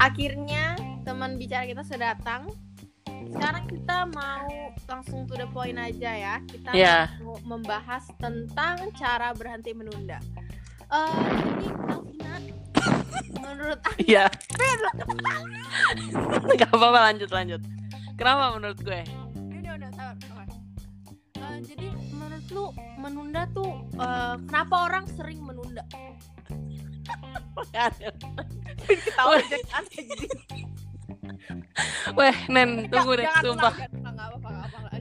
akhirnya teman bicara kita sudah datang. Sekarang kita mau langsung to the point aja ya. Kita Iya. mau membahas tentang cara berhenti menunda. Eh, ini Alvina, menurut aku Iya. Gak apa-apa lanjut lanjut. Kenapa menurut gue? udah udah sabar, sabar. Eh, jadi menurut lu menunda tuh eh, kenapa orang sering menunda? Ketawa aja kan. Weh, Nen, tunggu deh, sumpah.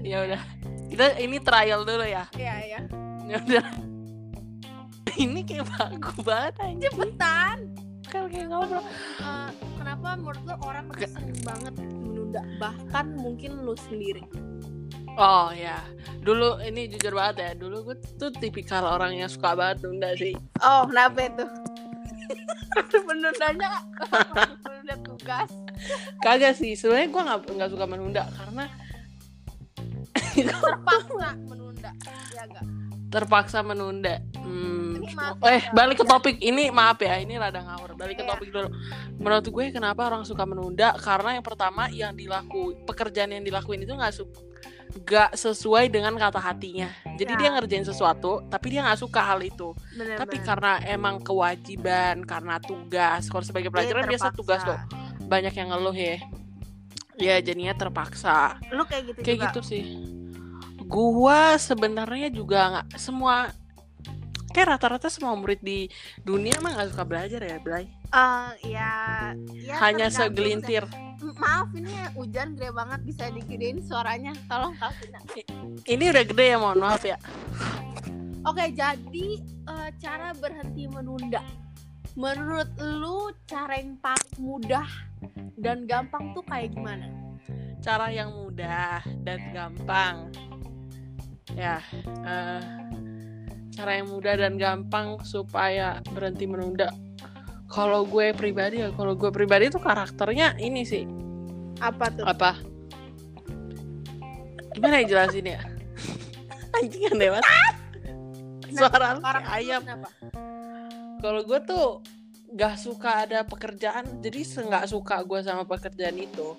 Ya udah. Kita ini trial dulu ya. Iya, iya. Ya udah. Ini kayak bagus banget anjing. Cepetan. Kan kayak ngobrol. Eh, kenapa menurut lu orang tuh sering banget menunda bahkan mungkin lu sendiri Oh ya, dulu ini jujur banget ya. Dulu gue tuh tipikal orang yang suka banget nunda sih. oh kenapa itu menundanya menunda tugas Kagak sih, sebenarnya gue nggak nggak suka menunda karena terpaksa menunda ya enggak terpaksa menunda. Hmm. Maaf Eh, ya. balik ke topik ini maaf ya, ini rada ngawur. Balik ke Iya. topik dulu. Menurut gue kenapa orang suka menunda? Karena yang pertama yang dilaku pekerjaan yang dilakuin itu nggak su nggak sesuai dengan kata hatinya. Jadi Ya. dia ngerjain sesuatu, tapi dia nggak suka hal itu. bener tapi karena emang kewajiban, karena tugas. Kalau sebagai pelajaran biasa tugas loh. Banyak yang ngeluh ya. Ya jadinya terpaksa. lu kayak gitu Kayak juga gitu sih. Gua sebenarnya juga nggak semua kayak rata-rata semua murid di dunia mah nggak suka belajar ya, Blay. Eh, ya, ya Hanya segelintir. M- Maaf ini hujan gede banget bisa digedein suaranya. Tolong Kalvina. Ini udah gede ya, mohon maaf ya. Oke, jadi eh, cara berhenti menunda. Menurut lu cara yang paling mudah dan gampang tuh kayak gimana? Cara yang mudah dan gampang. Ya, eh, cara yang mudah dan gampang supaya berhenti menunda. Kalau gue pribadi ya, kalau gue pribadi tuh karakternya ini sih. Apa tuh? apa? Gimana ya jelasin ya? Anjing aneh banget. Suara Orang ayam. kalau gue tuh gak suka ada pekerjaan jadi nggak suka gue sama pekerjaan itu.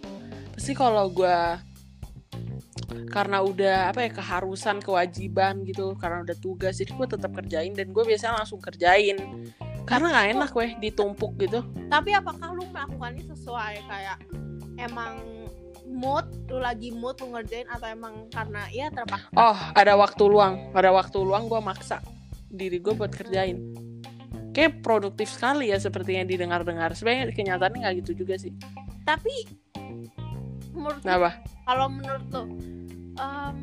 Pasti kalau gue karena udah apa ya keharusan kewajiban gitu karena udah tugas jadi gue tetap kerjain dan gue biasanya langsung kerjain karena nggak enak weh ditumpuk gitu Tapi apakah lu melakukannya sesuai kayak emang mood, lu lagi mood lu ngerjain atau emang karena ya terpaksa? Oh, ada waktu luang. Ada waktu luang gue maksa diri gue buat kerjain. Kayak produktif sekali ya seperti yang didengar-dengar. Sebenarnya kenyataannya nggak gitu juga sih. Tapi menurut Kenapa? kalau menurut lu em,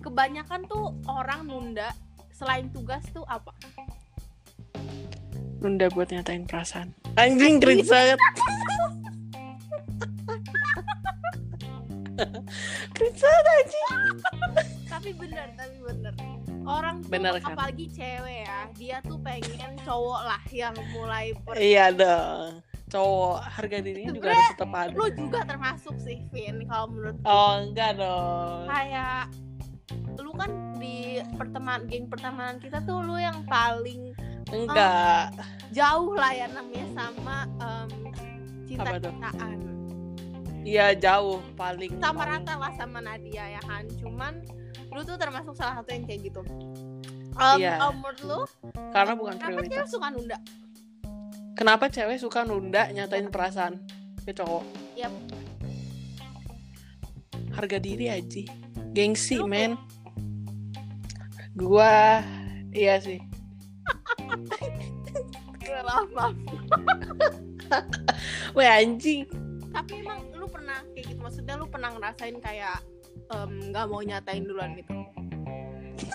kebanyakan tuh orang nunda selain tugas tuh apa? Nunda buat nyatain perasaan. Anjing cringe banget. cringe banget anjing. tapi bener tapi bener orang tuh Bener kan? apalagi cewek ya dia tuh pengen cowok lah yang mulai per Iya dong. Cowok harga dirinya juga harus tetap ada. lu juga termasuk sih Vin kalau menurut Oh enggak dong. kayak lu kan di pertemanan geng pertemanan kita tuh lu yang paling Enggak. jauh lah ya namanya sama tuh? cinta-cintaan Iya jauh paling. sama paling- rata lah sama Nadia ya kan cuman lu tuh termasuk salah satu yang kayak gitu Em, Iya. menurut lu Karena bukan kenapa prioritas. cewek suka nunda Kenapa cewek suka nunda nyatain perasaan ke cowok? Yap. Harga diri aja. Gengsi, Lu men. Gua iya sih. Gue maaf maaf Weh anjing. tapi emang lu pernah kayak gitu? Maksudnya lu pernah ngerasain kayak nggak mau nyatain duluan gitu?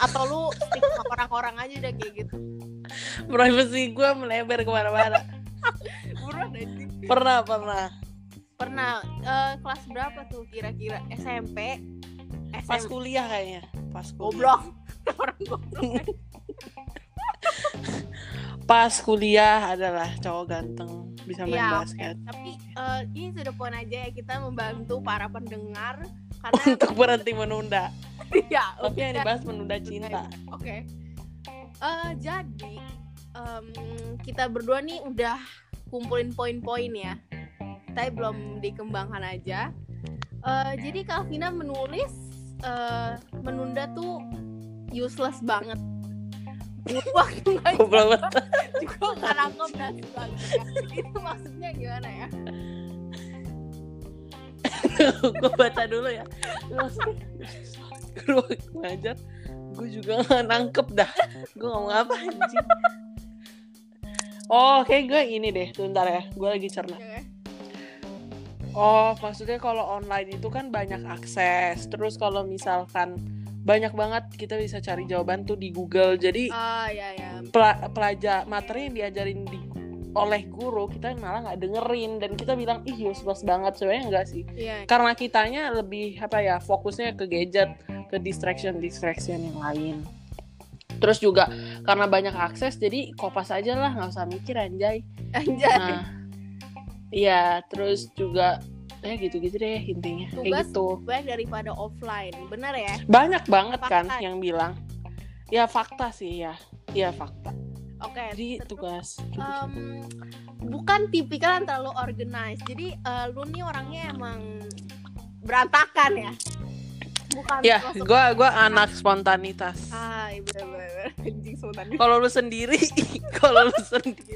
Atau lu stick sama orang-orang aja udah kayak gitu? Privacy gua melebar ke mana-mana. pernah, pernah. pernah. Eh, kelas berapa tuh kira-kira? SMP Pas SMP kuliah kayaknya. Pas kuliah. goblok. Orang goblok Pas kuliah adalah cowok ganteng bisa main oke. basket. tapi eh, ini sudah poin aja ya kita membantu para pendengar karena Untuk berhenti menunda. ya Tapi yang udah. dibahas menunda cinta. Oke. Eh, jadi em, kita berdua nih udah kumpulin poin-poin ya. tapi belum dikembangkan aja. Eh, jadi Kalvina menulis eh, menunda tuh useless banget. Waktu Goblok banget. juga nggak nangkep dan sebagainya. Itu maksudnya gimana ya? gue baca dulu ya. Gue ngajar. Gue juga nggak nangkep dah. Gue ngomong apa anjing? Oh kayak gue ini deh. Sebentar ya. Gue lagi cerna. Oke. oh maksudnya kalau online itu kan banyak akses. Terus kalau misalkan banyak banget kita bisa cari jawaban tuh di Google jadi Ah ya ya. pela- pelajar materi yang diajarin di oleh guru kita malah nggak dengerin dan kita bilang ih useless banget sebenarnya enggak sih Iya. karena kitanya lebih apa ya fokusnya ke gadget ke distraction distraction yang lain terus juga karena banyak akses jadi kopas aja lah nggak usah mikir anjay Anjay. nah iya terus juga ya gitu-gitu deh intinya kayak Tugas gitu Banyak daripada offline. Benar ya? banyak banget kan Fakta. yang bilang ya fakta sih ya ya fakta Oke. jadi terus, tugas em, bukan tipikal yang terlalu organized. Jadi eh, lu nih orangnya emang berantakan ya. Bukan ya gue gua anak spontanitas Ah, iya bener-bener kalau lu sendiri kalau lu sendiri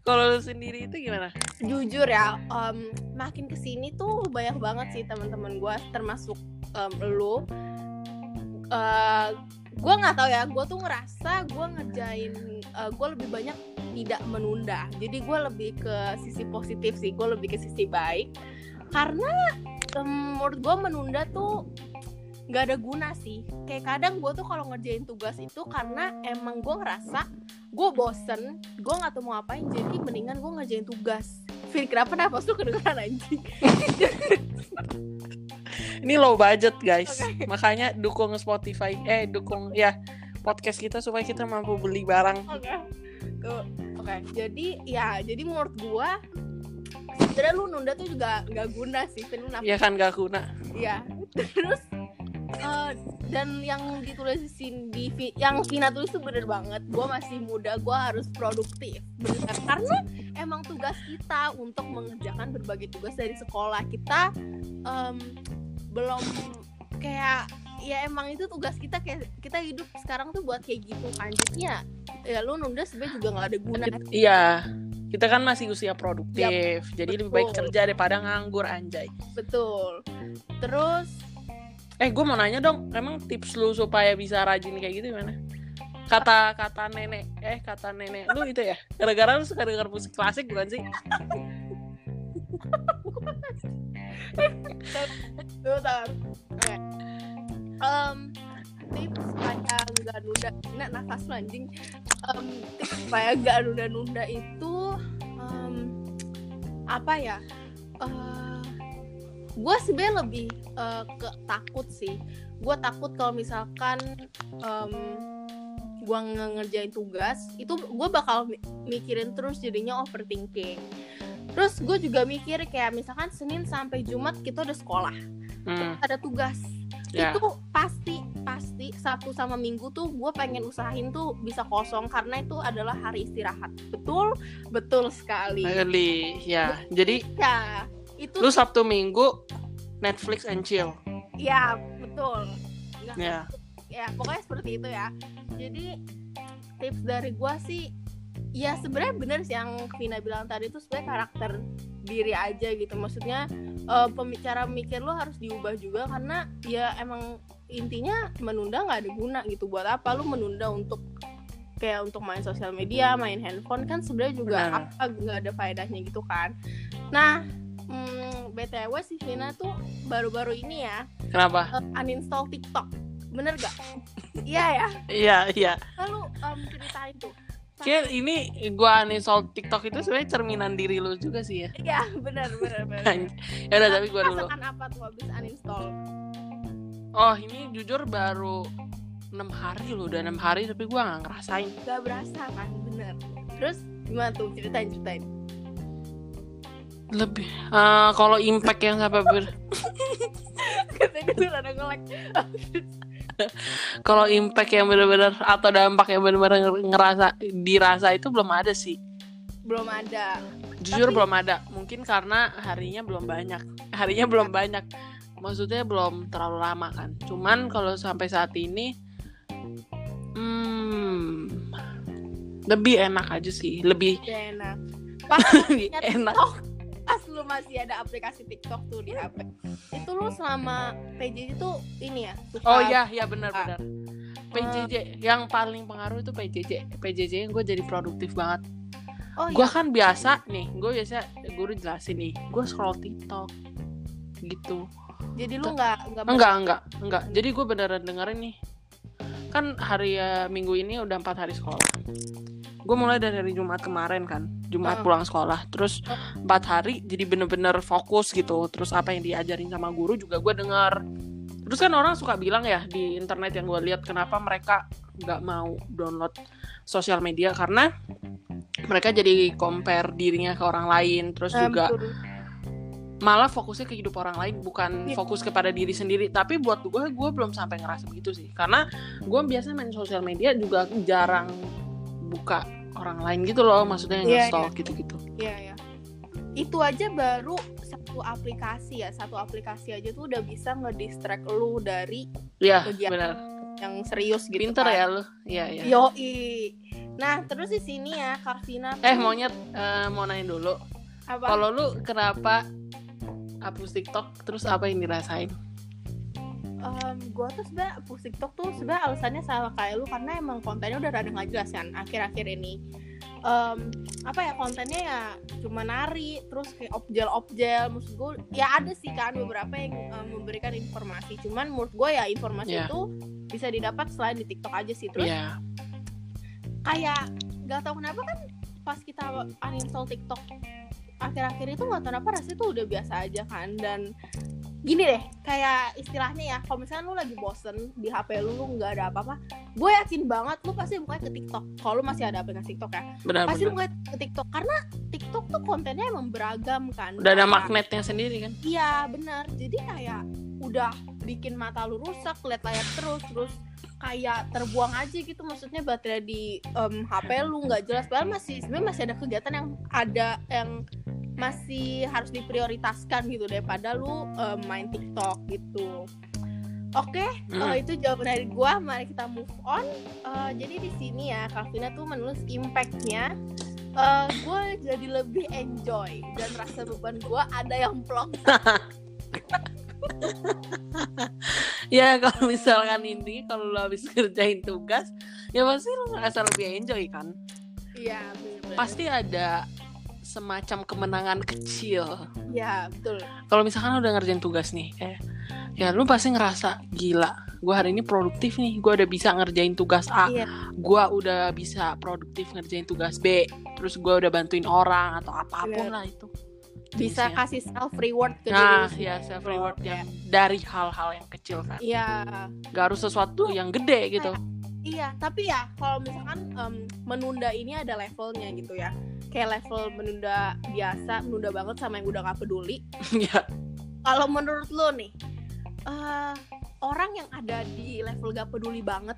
kalau lu sendiri itu gimana Jujur ya, em, makin ke sini tuh banyak banget sih teman-teman gue, termasuk em, lu. Eh, gue nggak tahu ya, gue tuh ngerasa gue ngerjain, gue lebih banyak tidak menunda. Jadi gue lebih ke sisi positif sih, gue lebih ke sisi baik. Karena em, menurut gue menunda tuh nggak ada guna sih. Kayak kadang gue tuh kalau ngerjain tugas itu karena emang gue ngerasa gue bosen, gue nggak tahu mau ngapain, jadi mendingan gue ngerjain tugas. Fir, kenapa nafas lu kedengeran anjing? ini low budget guys Oke. makanya dukung Spotify eh dukung ya podcast kita supaya kita mampu beli barang Oke. Tuh, oke. Jadi ya, jadi menurut gua sebenarnya lu nunda tuh juga nggak guna sih, Vin. Lu nafas ya kan gak guna Iya. Terus eh, dan yang ditulisin di yang Vina tulis tuh bener banget. Gue masih muda, gue harus produktif. Bener karena emang tugas kita untuk mengerjakan berbagai tugas dari sekolah kita em, belum kayak ya emang itu tugas kita kayak kita hidup sekarang tuh buat kayak gitu kan jadinya ya lu nunda sebenarnya juga nggak ada guna iya kita kan masih usia produktif jadi lebih baik betul. kerja daripada nganggur anjay betul terus eh gue mau nanya dong emang tips lu supaya bisa rajin kayak gitu gimana? Kata kata nenek eh kata nenek lu itu ya? Gara-gara lu suka denger musik klasik bukan sih? Bentar. Oke. Em, tips supaya nggak nunda nah, nafas anjing. Em, tips supaya nggak nunda-nunda itu em, apa ya gue sebenarnya lebih eh, ke takut sih. Gue takut kalau misalkan em, gue nge- ngerjain tugas itu gue bakal mi- mikirin terus jadinya overthinking. Terus gue juga mikir kayak misalkan Senin sampai Jumat kita udah sekolah hmm, ada tugas. Ya. Itu pasti pasti Sabtu sama Minggu tuh gue pengen usahain tuh bisa kosong karena itu adalah hari istirahat. Betul betul sekali. Early, ya. Jadi ya itu lu Sabtu Minggu Netflix and chill. Ya betul. Nggak- ya. Ya pokoknya seperti itu ya. Jadi tips dari gue sih ya sebenarnya bener sih yang Vina bilang tadi itu sebenarnya karakter diri aja gitu. Maksudnya eh, pemi- cara mikir lo harus diubah juga karena ya emang intinya menunda nggak ada guna gitu. Buat apa lu menunda untuk kayak untuk main sosial media main handphone kan sebenarnya juga apa nggak ada faedahnya gitu kan. Nah hmm, btw si Vina tuh baru-baru ini ya. Kenapa? Eh, uninstall TikTok. Bener gak? Iya ya? Iya iya. Lalu em, ceritain tuh. Kayak ini gua uninstall TikTok itu sebenarnya cerminan diri lu juga sih ya. Iya bener bener bener. Ya udah tapi gua dulu. Rasakan apa tuh habis uninstall? Oh, ini jujur baru enam hari loh, udah enam hari tapi gua nggak ngerasain. Gak berasa kan bener. Terus gimana tuh? Ceritain ceritain Lebih eh, kalau impact yang sampai ber kalau impact yang benar-benar atau dampak yang benar-benar ngerasa dirasa itu belum ada sih. Belum ada. Jujur Tapi- belum ada. Mungkin karena harinya belum banyak. Harinya belum banyak. Maksudnya belum terlalu lama kan. Cuman kalau sampai saat ini hmm, lebih enak aja sih. Lebih Ya, enak. Pas lebih enak pas lu masih ada aplikasi TikTok tuh di HP itu lu selama PJJ tuh ini ya suka oh iya iya benar-benar PJJ yang paling pengaruh itu PJJ PJJ yang gue jadi produktif banget. Oh gue iya kan biasa nih gue biasa guru jelasin nih gue scroll TikTok gitu. Jadi lu nggak nggak enggak enggak enggak. Jadi gue beneran dengerin nih. Kan hari eh, minggu ini udah empat hari sekolah. Gue mulai dari hari Jumat kemarin kan Jumat Heeh. pulang sekolah terus empat hari jadi bener-bener fokus gitu terus apa yang diajarin sama guru juga gue denger terus kan orang suka bilang ya di internet yang gue lihat kenapa mereka nggak mau download sosial media karena mereka jadi compare dirinya ke orang lain terus Eh, juga betul. malah fokusnya ke hidup orang lain bukan Iya. fokus kepada diri sendiri tapi buat gue gue belum sampai ngerasa begitu sih karena gue biasa main sosial media juga jarang buka orang lain gitu loh maksudnya Iya, nge-stalk gitu-gitu Iya ya. Itu aja baru satu aplikasi ya, satu aplikasi aja tuh udah bisa ngedistract lu dari ya Kegiatan. benar yang serius gitu. pinter kan. ya lu iya iya Yoi. Nah, terus di sini ya Karvina eh monyet eh, mau nanya dulu apa? kalau lu kenapa hapus TikTok terus apa yang dirasain Em, gua tuh sebenarnya hapus TikTok tuh sebenarnya alasannya sama kayak lu karena emang kontennya udah rada nggak jelas kan akhir-akhir ini. Em, apa ya kontennya ya cuma nari terus kayak objel-objel maksud gue ya ada sih kan beberapa yang em, memberikan informasi cuman menurut gue ya informasi Iya. itu bisa didapat selain di TikTok aja sih terus Iya kayak nggak tahu kenapa kan pas kita uninstall TikTok akhir-akhir itu nggak tahu kenapa rasanya tuh udah biasa aja kan dan gini deh kayak istilahnya ya kalau misalnya lu lagi bosen di HP lu lu nggak ada apa-apa gue yakin banget lu pasti bukanya ke TikTok kalau lu masih ada aplikasi TikTok ya benar pasti benar buka ke TikTok karena TikTok tuh kontennya emang beragam kan udah ada magnetnya sendiri kan Iya benar. Jadi kayak udah bikin mata lu rusak, lihat layar terus, terus kayak terbuang aja gitu. Maksudnya baterai di em, HP lu nggak jelas. Padahal masih sebenarnya masih ada kegiatan yang ada yang masih harus diprioritaskan gitu daripada lu em, main TikTok gitu. Oke, Hmm. eh, itu jawaban dari gua. Mari kita move on. Eh, jadi di sini ya, Kalvina tuh menulis impactnya. Eh, gue jadi lebih enjoy dan rasa beban gue ada yang plong ya kalau misalkan ini kalau lu habis kerjain tugas ya pasti lu ngerasa lebih enjoy kan Iya, pasti ada semacam kemenangan kecil. Iya, betul. kalau misalkan udah ngerjain tugas nih eh ya lu pasti ngerasa gila gue hari ini produktif nih. Gue udah bisa ngerjain tugas A. Iya. gue udah bisa produktif ngerjain tugas B. Terus gue udah bantuin orang atau apa pun Bener. lah itu. Bisa Jenisnya. kasih self reward ke nah diri ya self reward Kayak, yang dari hal-hal yang kecil kan Iya, gak harus sesuatu yang gede gitu iya. Tapi ya kalau misalkan em, menunda ini ada levelnya gitu ya. Kayak level menunda biasa, menunda banget sama yang udah gak peduli. ya Kalau menurut lo nih, eh orang yang ada di level gak peduli banget,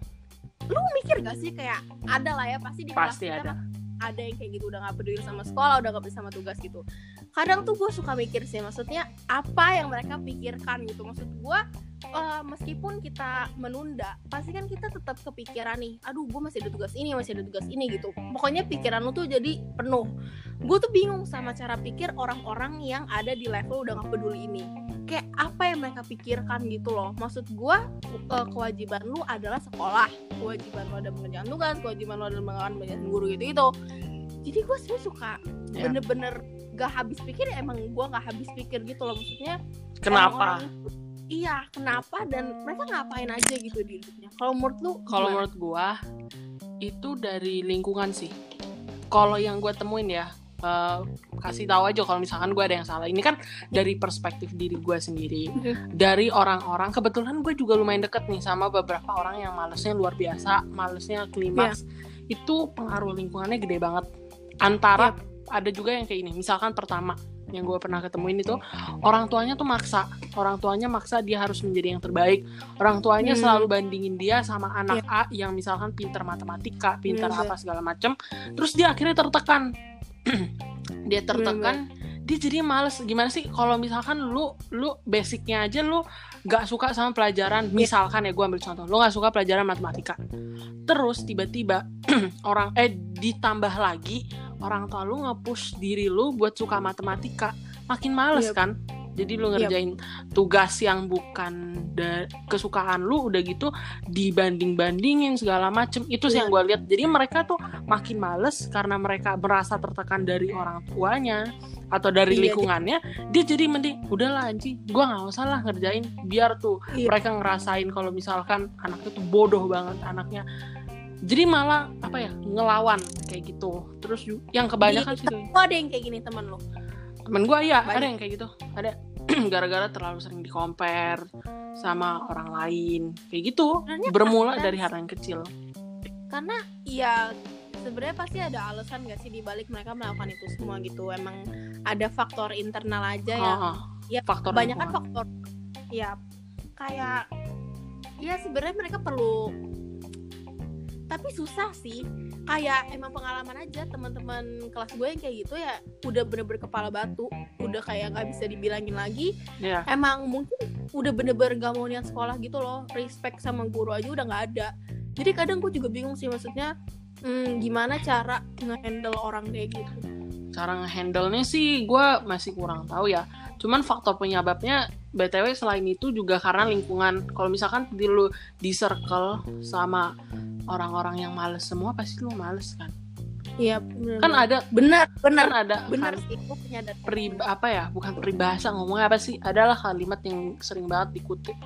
lu mikir gak sih kayak ada lah ya pasti di pasti kita ada yang kayak gitu udah gak peduli sama sekolah udah gak peduli sama tugas gitu. Kadang tuh gue suka mikir sih maksudnya apa yang mereka pikirkan gitu. Maksud gue eh, meskipun kita menunda pasti kan kita tetap kepikiran nih aduh gue masih ada tugas ini masih ada tugas ini gitu. Pokoknya pikiran lu tuh jadi penuh gue tuh bingung sama cara pikir orang-orang yang ada di level udah gak peduli ini. Kayak apa yang mereka pikirkan gitu loh. Maksud gue eh, kewajiban lu adalah sekolah. Kewajiban lu ada mengerjakan tugas kewajiban lu ada mengerjakan guru gitu gitu jadi gue sebenarnya suka Ya. bener-bener gak habis pikir ya emang gue gak habis pikir gitu loh. Maksudnya kenapa? iya kenapa dan mereka ngapain aja gitu di hidupnya. Kalau menurut lu kalau menurut gua itu dari lingkungan sih. Kalau yang gua temuin ya eh, kasih tahu aja kalau misalkan gua ada yang salah. Ini kan dari perspektif diri gua sendiri. Mhm. dari orang-orang kebetulan gue juga lumayan deket nih sama beberapa orang yang malesnya luar biasa malesnya klimaks. Itu pengaruh lingkungannya gede banget. Antara ada juga yang kayak ini. Misalkan pertama yang gue pernah ketemuin itu orang tuanya tuh maksa. Orang tuanya maksa dia harus menjadi yang terbaik. Orang tuanya Hmm. selalu bandingin dia sama anak A yang misalkan pinter matematika pinter Iya, apa segala macem. Terus dia akhirnya tertekan dia tertekan dia jadi males. Gimana sih? Kalau misalkan lu lu basicnya aja lu nggak suka sama pelajaran Iya. misalkan ya gue ambil contoh lu nggak suka pelajaran matematika. Terus tiba-tiba orang eh ditambah lagi orang tua lu nge-push diri lu buat suka matematika. Makin males Yep. kan jadi lu Yep. ngerjain tugas yang bukan da- kesukaan lu udah gitu dibanding-bandingin segala macem itu sih Iya. yang gue lihat jadi mereka tuh makin males karena mereka merasa tertekan dari orang tuanya atau dari Iya, lingkungannya dia jadi mending udahlah anjing gue nggak usah lah ngerjain biar tuh Iya. mereka ngerasain kalau misalkan anaknya tuh bodoh banget anaknya jadi malah apa ya ngelawan kayak gitu terus yang kebanyakan sih ada yang kayak gini temen lu. Temen gue ya Banyak. ada yang kayak gitu? Ada. Gara-gara terlalu sering di compare sama orang lain. Kayak gitu. Sebenarnya bermula dari hal yang kecil. Karena ya sebenarnya pasti ada alasan gak sih dibalik mereka melakukan itu semua gitu. Emang ada faktor internal aja Oh, oh. ya, faktor banyak kan faktor ya kayak ya sebenarnya mereka perlu tapi susah sih. Kayak emang pengalaman aja teman-teman kelas gue yang kayak gitu ya udah bener-bener kepala batu udah kayak nggak bisa dibilangin lagi. Ya emang mungkin udah bener-bener gak mau niat sekolah gitu loh respect sama guru aja udah nggak ada. Jadi kadang gue juga bingung sih maksudnya hmm, gimana cara nge-handle orang kayak gitu. Cara ngehandle nya sih gue masih kurang tahu ya. Cuman faktor penyebabnya btw selain itu juga karena lingkungan. Kalau misalkan di lu di circle sama orang-orang yang males semua pasti lu males kan? Iya kan ada bener bener. kan ada bener kan sih peri apa ya bukan peribahasa ngomongnya apa sih? Adalah kalimat yang sering banget dikutip.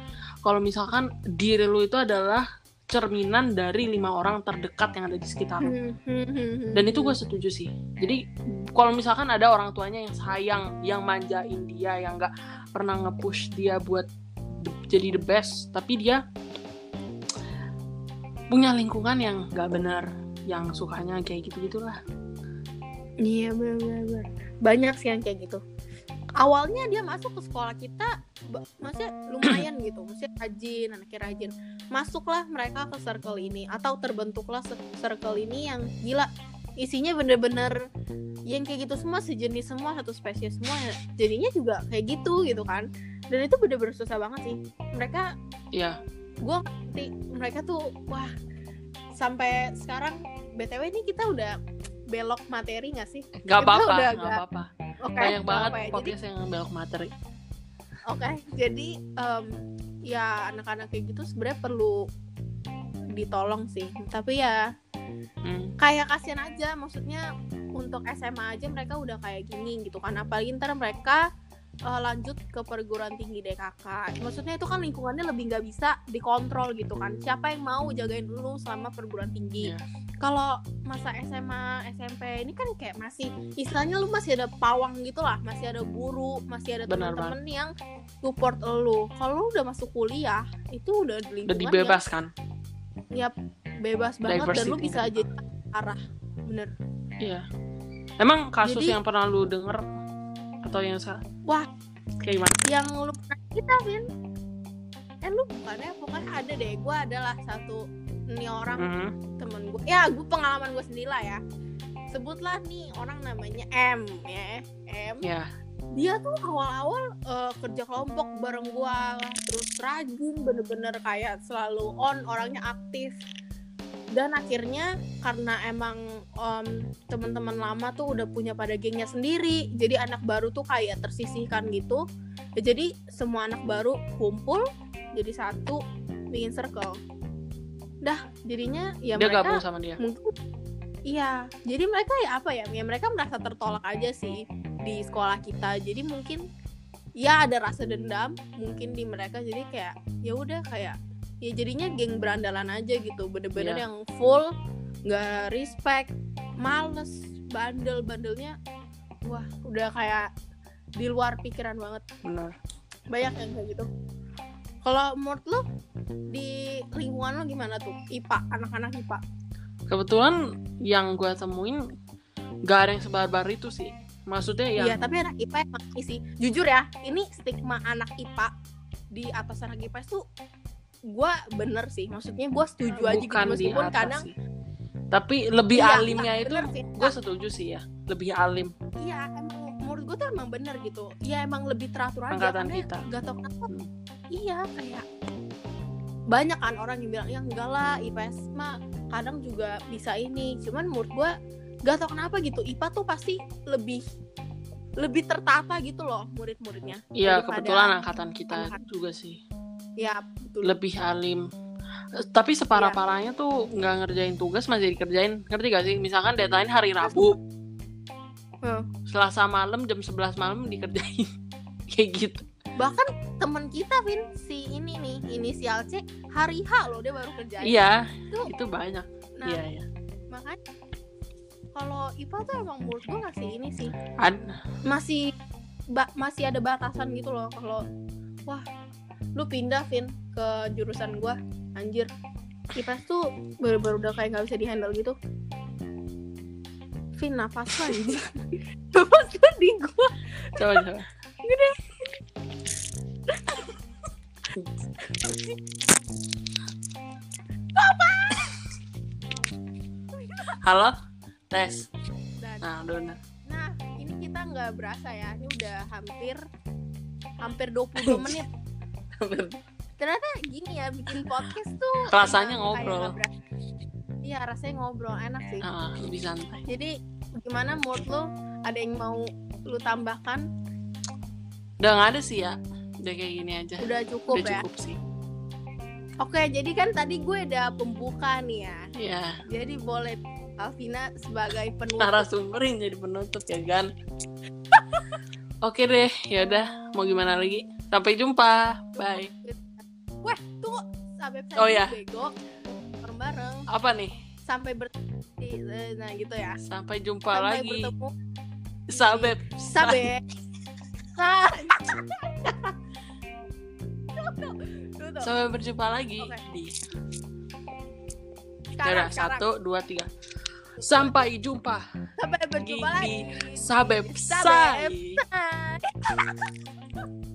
Kalau misalkan diri lu itu adalah cerminan dari lima orang terdekat yang ada di sekitar lu. Hmm, hmm, hmm, dan itu gue setuju sih. Jadi kalau misalkan ada orang tuanya yang sayang yang manjain dia yang nggak pernah nge-push dia buat the- jadi the best tapi dia punya lingkungan yang nggak benar yang sukanya kayak gitu gitulah Iya bener. Banyak sih yang kayak gitu. Awalnya dia masuk ke sekolah kita, maksudnya lumayan gitu, maksudnya rajin, anaknya rajin. Masuklah mereka ke circle ini atau terbentuklah circle ini yang gila. Isinya bener-bener yang kayak gitu semua sejenis semua satu spesies semua jadinya juga kayak gitu gitu kan dan itu bener-bener susah banget sih mereka ya gue ngerti mereka tuh wah sampai sekarang btw ini kita udah belok materi gak sih nggak apa-apa agak- apa-apa Oke, banyak banget apa-apa ya. Jadi, podcast yang belok materi oke, jadi em, ya anak-anak kayak gitu sebenarnya perlu ditolong sih. Tapi ya Hmm. kayak kasihan aja, maksudnya untuk SMA aja mereka udah kayak gini gitu kan. Apalagi ntar mereka eh, lanjut ke perguruan tinggi DKK. Maksudnya itu kan lingkungannya lebih nggak bisa dikontrol gitu kan. Siapa yang mau jagain lu selama perguruan tinggi? Iya. Kalau masa SMA, SMP ini kan kayak masih istilahnya lu masih ada pawang gitu lah, masih ada guru, masih ada teman-teman yang support lu. Kalau lu udah masuk kuliah, itu udah di udah lingkungan dibebaskan yang bebas banget dan lu Diversity. bisa aja arah. Bener. iya emang kasus Jadi- yang pernah lu denger atau yang sa- Wah. kayak gimana? Yang lu pernah kita, Vin. Eh lu bukannya pokoknya ada deh. Gue adalah satu nih orang Mhm. temen gue ya gue pengalaman gue sendiri lah ya. Sebutlah nih orang namanya M ya. M. Ya. Dia tuh awal-awal eh, kerja kelompok bareng gue terus rajin bener-bener kayak selalu on orangnya aktif dan akhirnya karena emang em, teman-teman lama tuh udah punya pada gengnya sendiri jadi anak baru tuh kayak tersisihkan gitu. Ya, jadi semua anak baru kumpul jadi satu bikin circle. Dah jadinya ya dia mereka gabung sama dia? mungkin iya jadi mereka ya apa ya ya mereka merasa tertolak aja sih di sekolah kita. Jadi mungkin ya ada rasa dendam mungkin di mereka jadi kayak ya udah kayak ya jadinya geng berandalan aja gitu. Bener-bener Iya. yang full nggak respect males bandel bandelnya wah udah kayak di luar pikiran banget. Benar banyak yang kayak gitu. Kalau menurut lo di lingkungan lo gimana tuh? IPA anak-anak IPA kebetulan yang gue temuin gak ada yang sebarbar itu sih. Maksudnya yang Iya, tapi anak IPA emang sih. Jujur ya, ini stigma anak IPA di atas anak IPS tuh gue bener sih. Maksudnya gue setuju aja gitu bukan meskipun kadang sih. tapi lebih Iya, alimnya itu bener sih. gue setuju sih ya lebih alim iya emang menurut gue tuh emang bener gitu ya emang lebih teratur aja Angkatan kita. gak tau kenapa Hmm. iya kayak banyak kan orang yang bilang ya enggak lah IPS mah kadang juga bisa ini cuman menurut gue gak tau kenapa gitu IPA tuh pasti lebih lebih tertata gitu loh murid-muridnya Iya kebetulan angkatan kita angkatan. juga sih ya betul. lebih alim. Tapi separah Iya. parahnya tuh nggak ngerjain tugas masih dikerjain. Ngerti gak sih? Misalkan deadline hari Rabu. Hmm. Selasa malam jam 11 malam dikerjain. Kayak gitu. Bahkan temen kita Vin si ini nih inisial C hari H loh dia baru kerjain. Iya itu itu banyak. Nah iya iya. makanya kalau IPA tuh emang menurut gue masih ini sih. Ad- masih ba- masih ada batasan gitu loh. Kalau wah lu pindah Vin ke jurusan gua. Anjir. IPS tuh baru-baru udah kayak nggak bisa dihandle gitu. Vin nafas lu anjir nafas lu di gua. Coba coba. Halo? Tes. Dan- nah bener nah ini kita nggak berasa ya. Ini udah hampir hampir 22 menit ternyata gini ya bikin podcast tuh Rasanya ngobrol. iya rasanya ngobrol enak sih. Ah, lebih santai. Jadi gimana menurut lo? Ada yang mau lu tambahkan? Udah nggak ada sih ya. Udah kayak gini aja. Udah cukup udah ya? cukup sih. Oke jadi kan tadi gue udah pembuka nih ya. Ya jadi boleh Alvina sebagai penutup. Narasumber yang jadi penutup ya kan oke deh ya udah. Mau gimana lagi sampai jumpa bye wah tuh sampai Oh, iya. bego bareng-bareng apa nih sampai ber nah gitu ya sampai jumpa sampai lagi bertemu sampai sampai sampai berjumpa lagi Oke. di Sekarang, Yaudah, sekarang. satu dua tiga sampai jumpa sampai berjumpa lagi Sabep Sabep. Sai. Bye.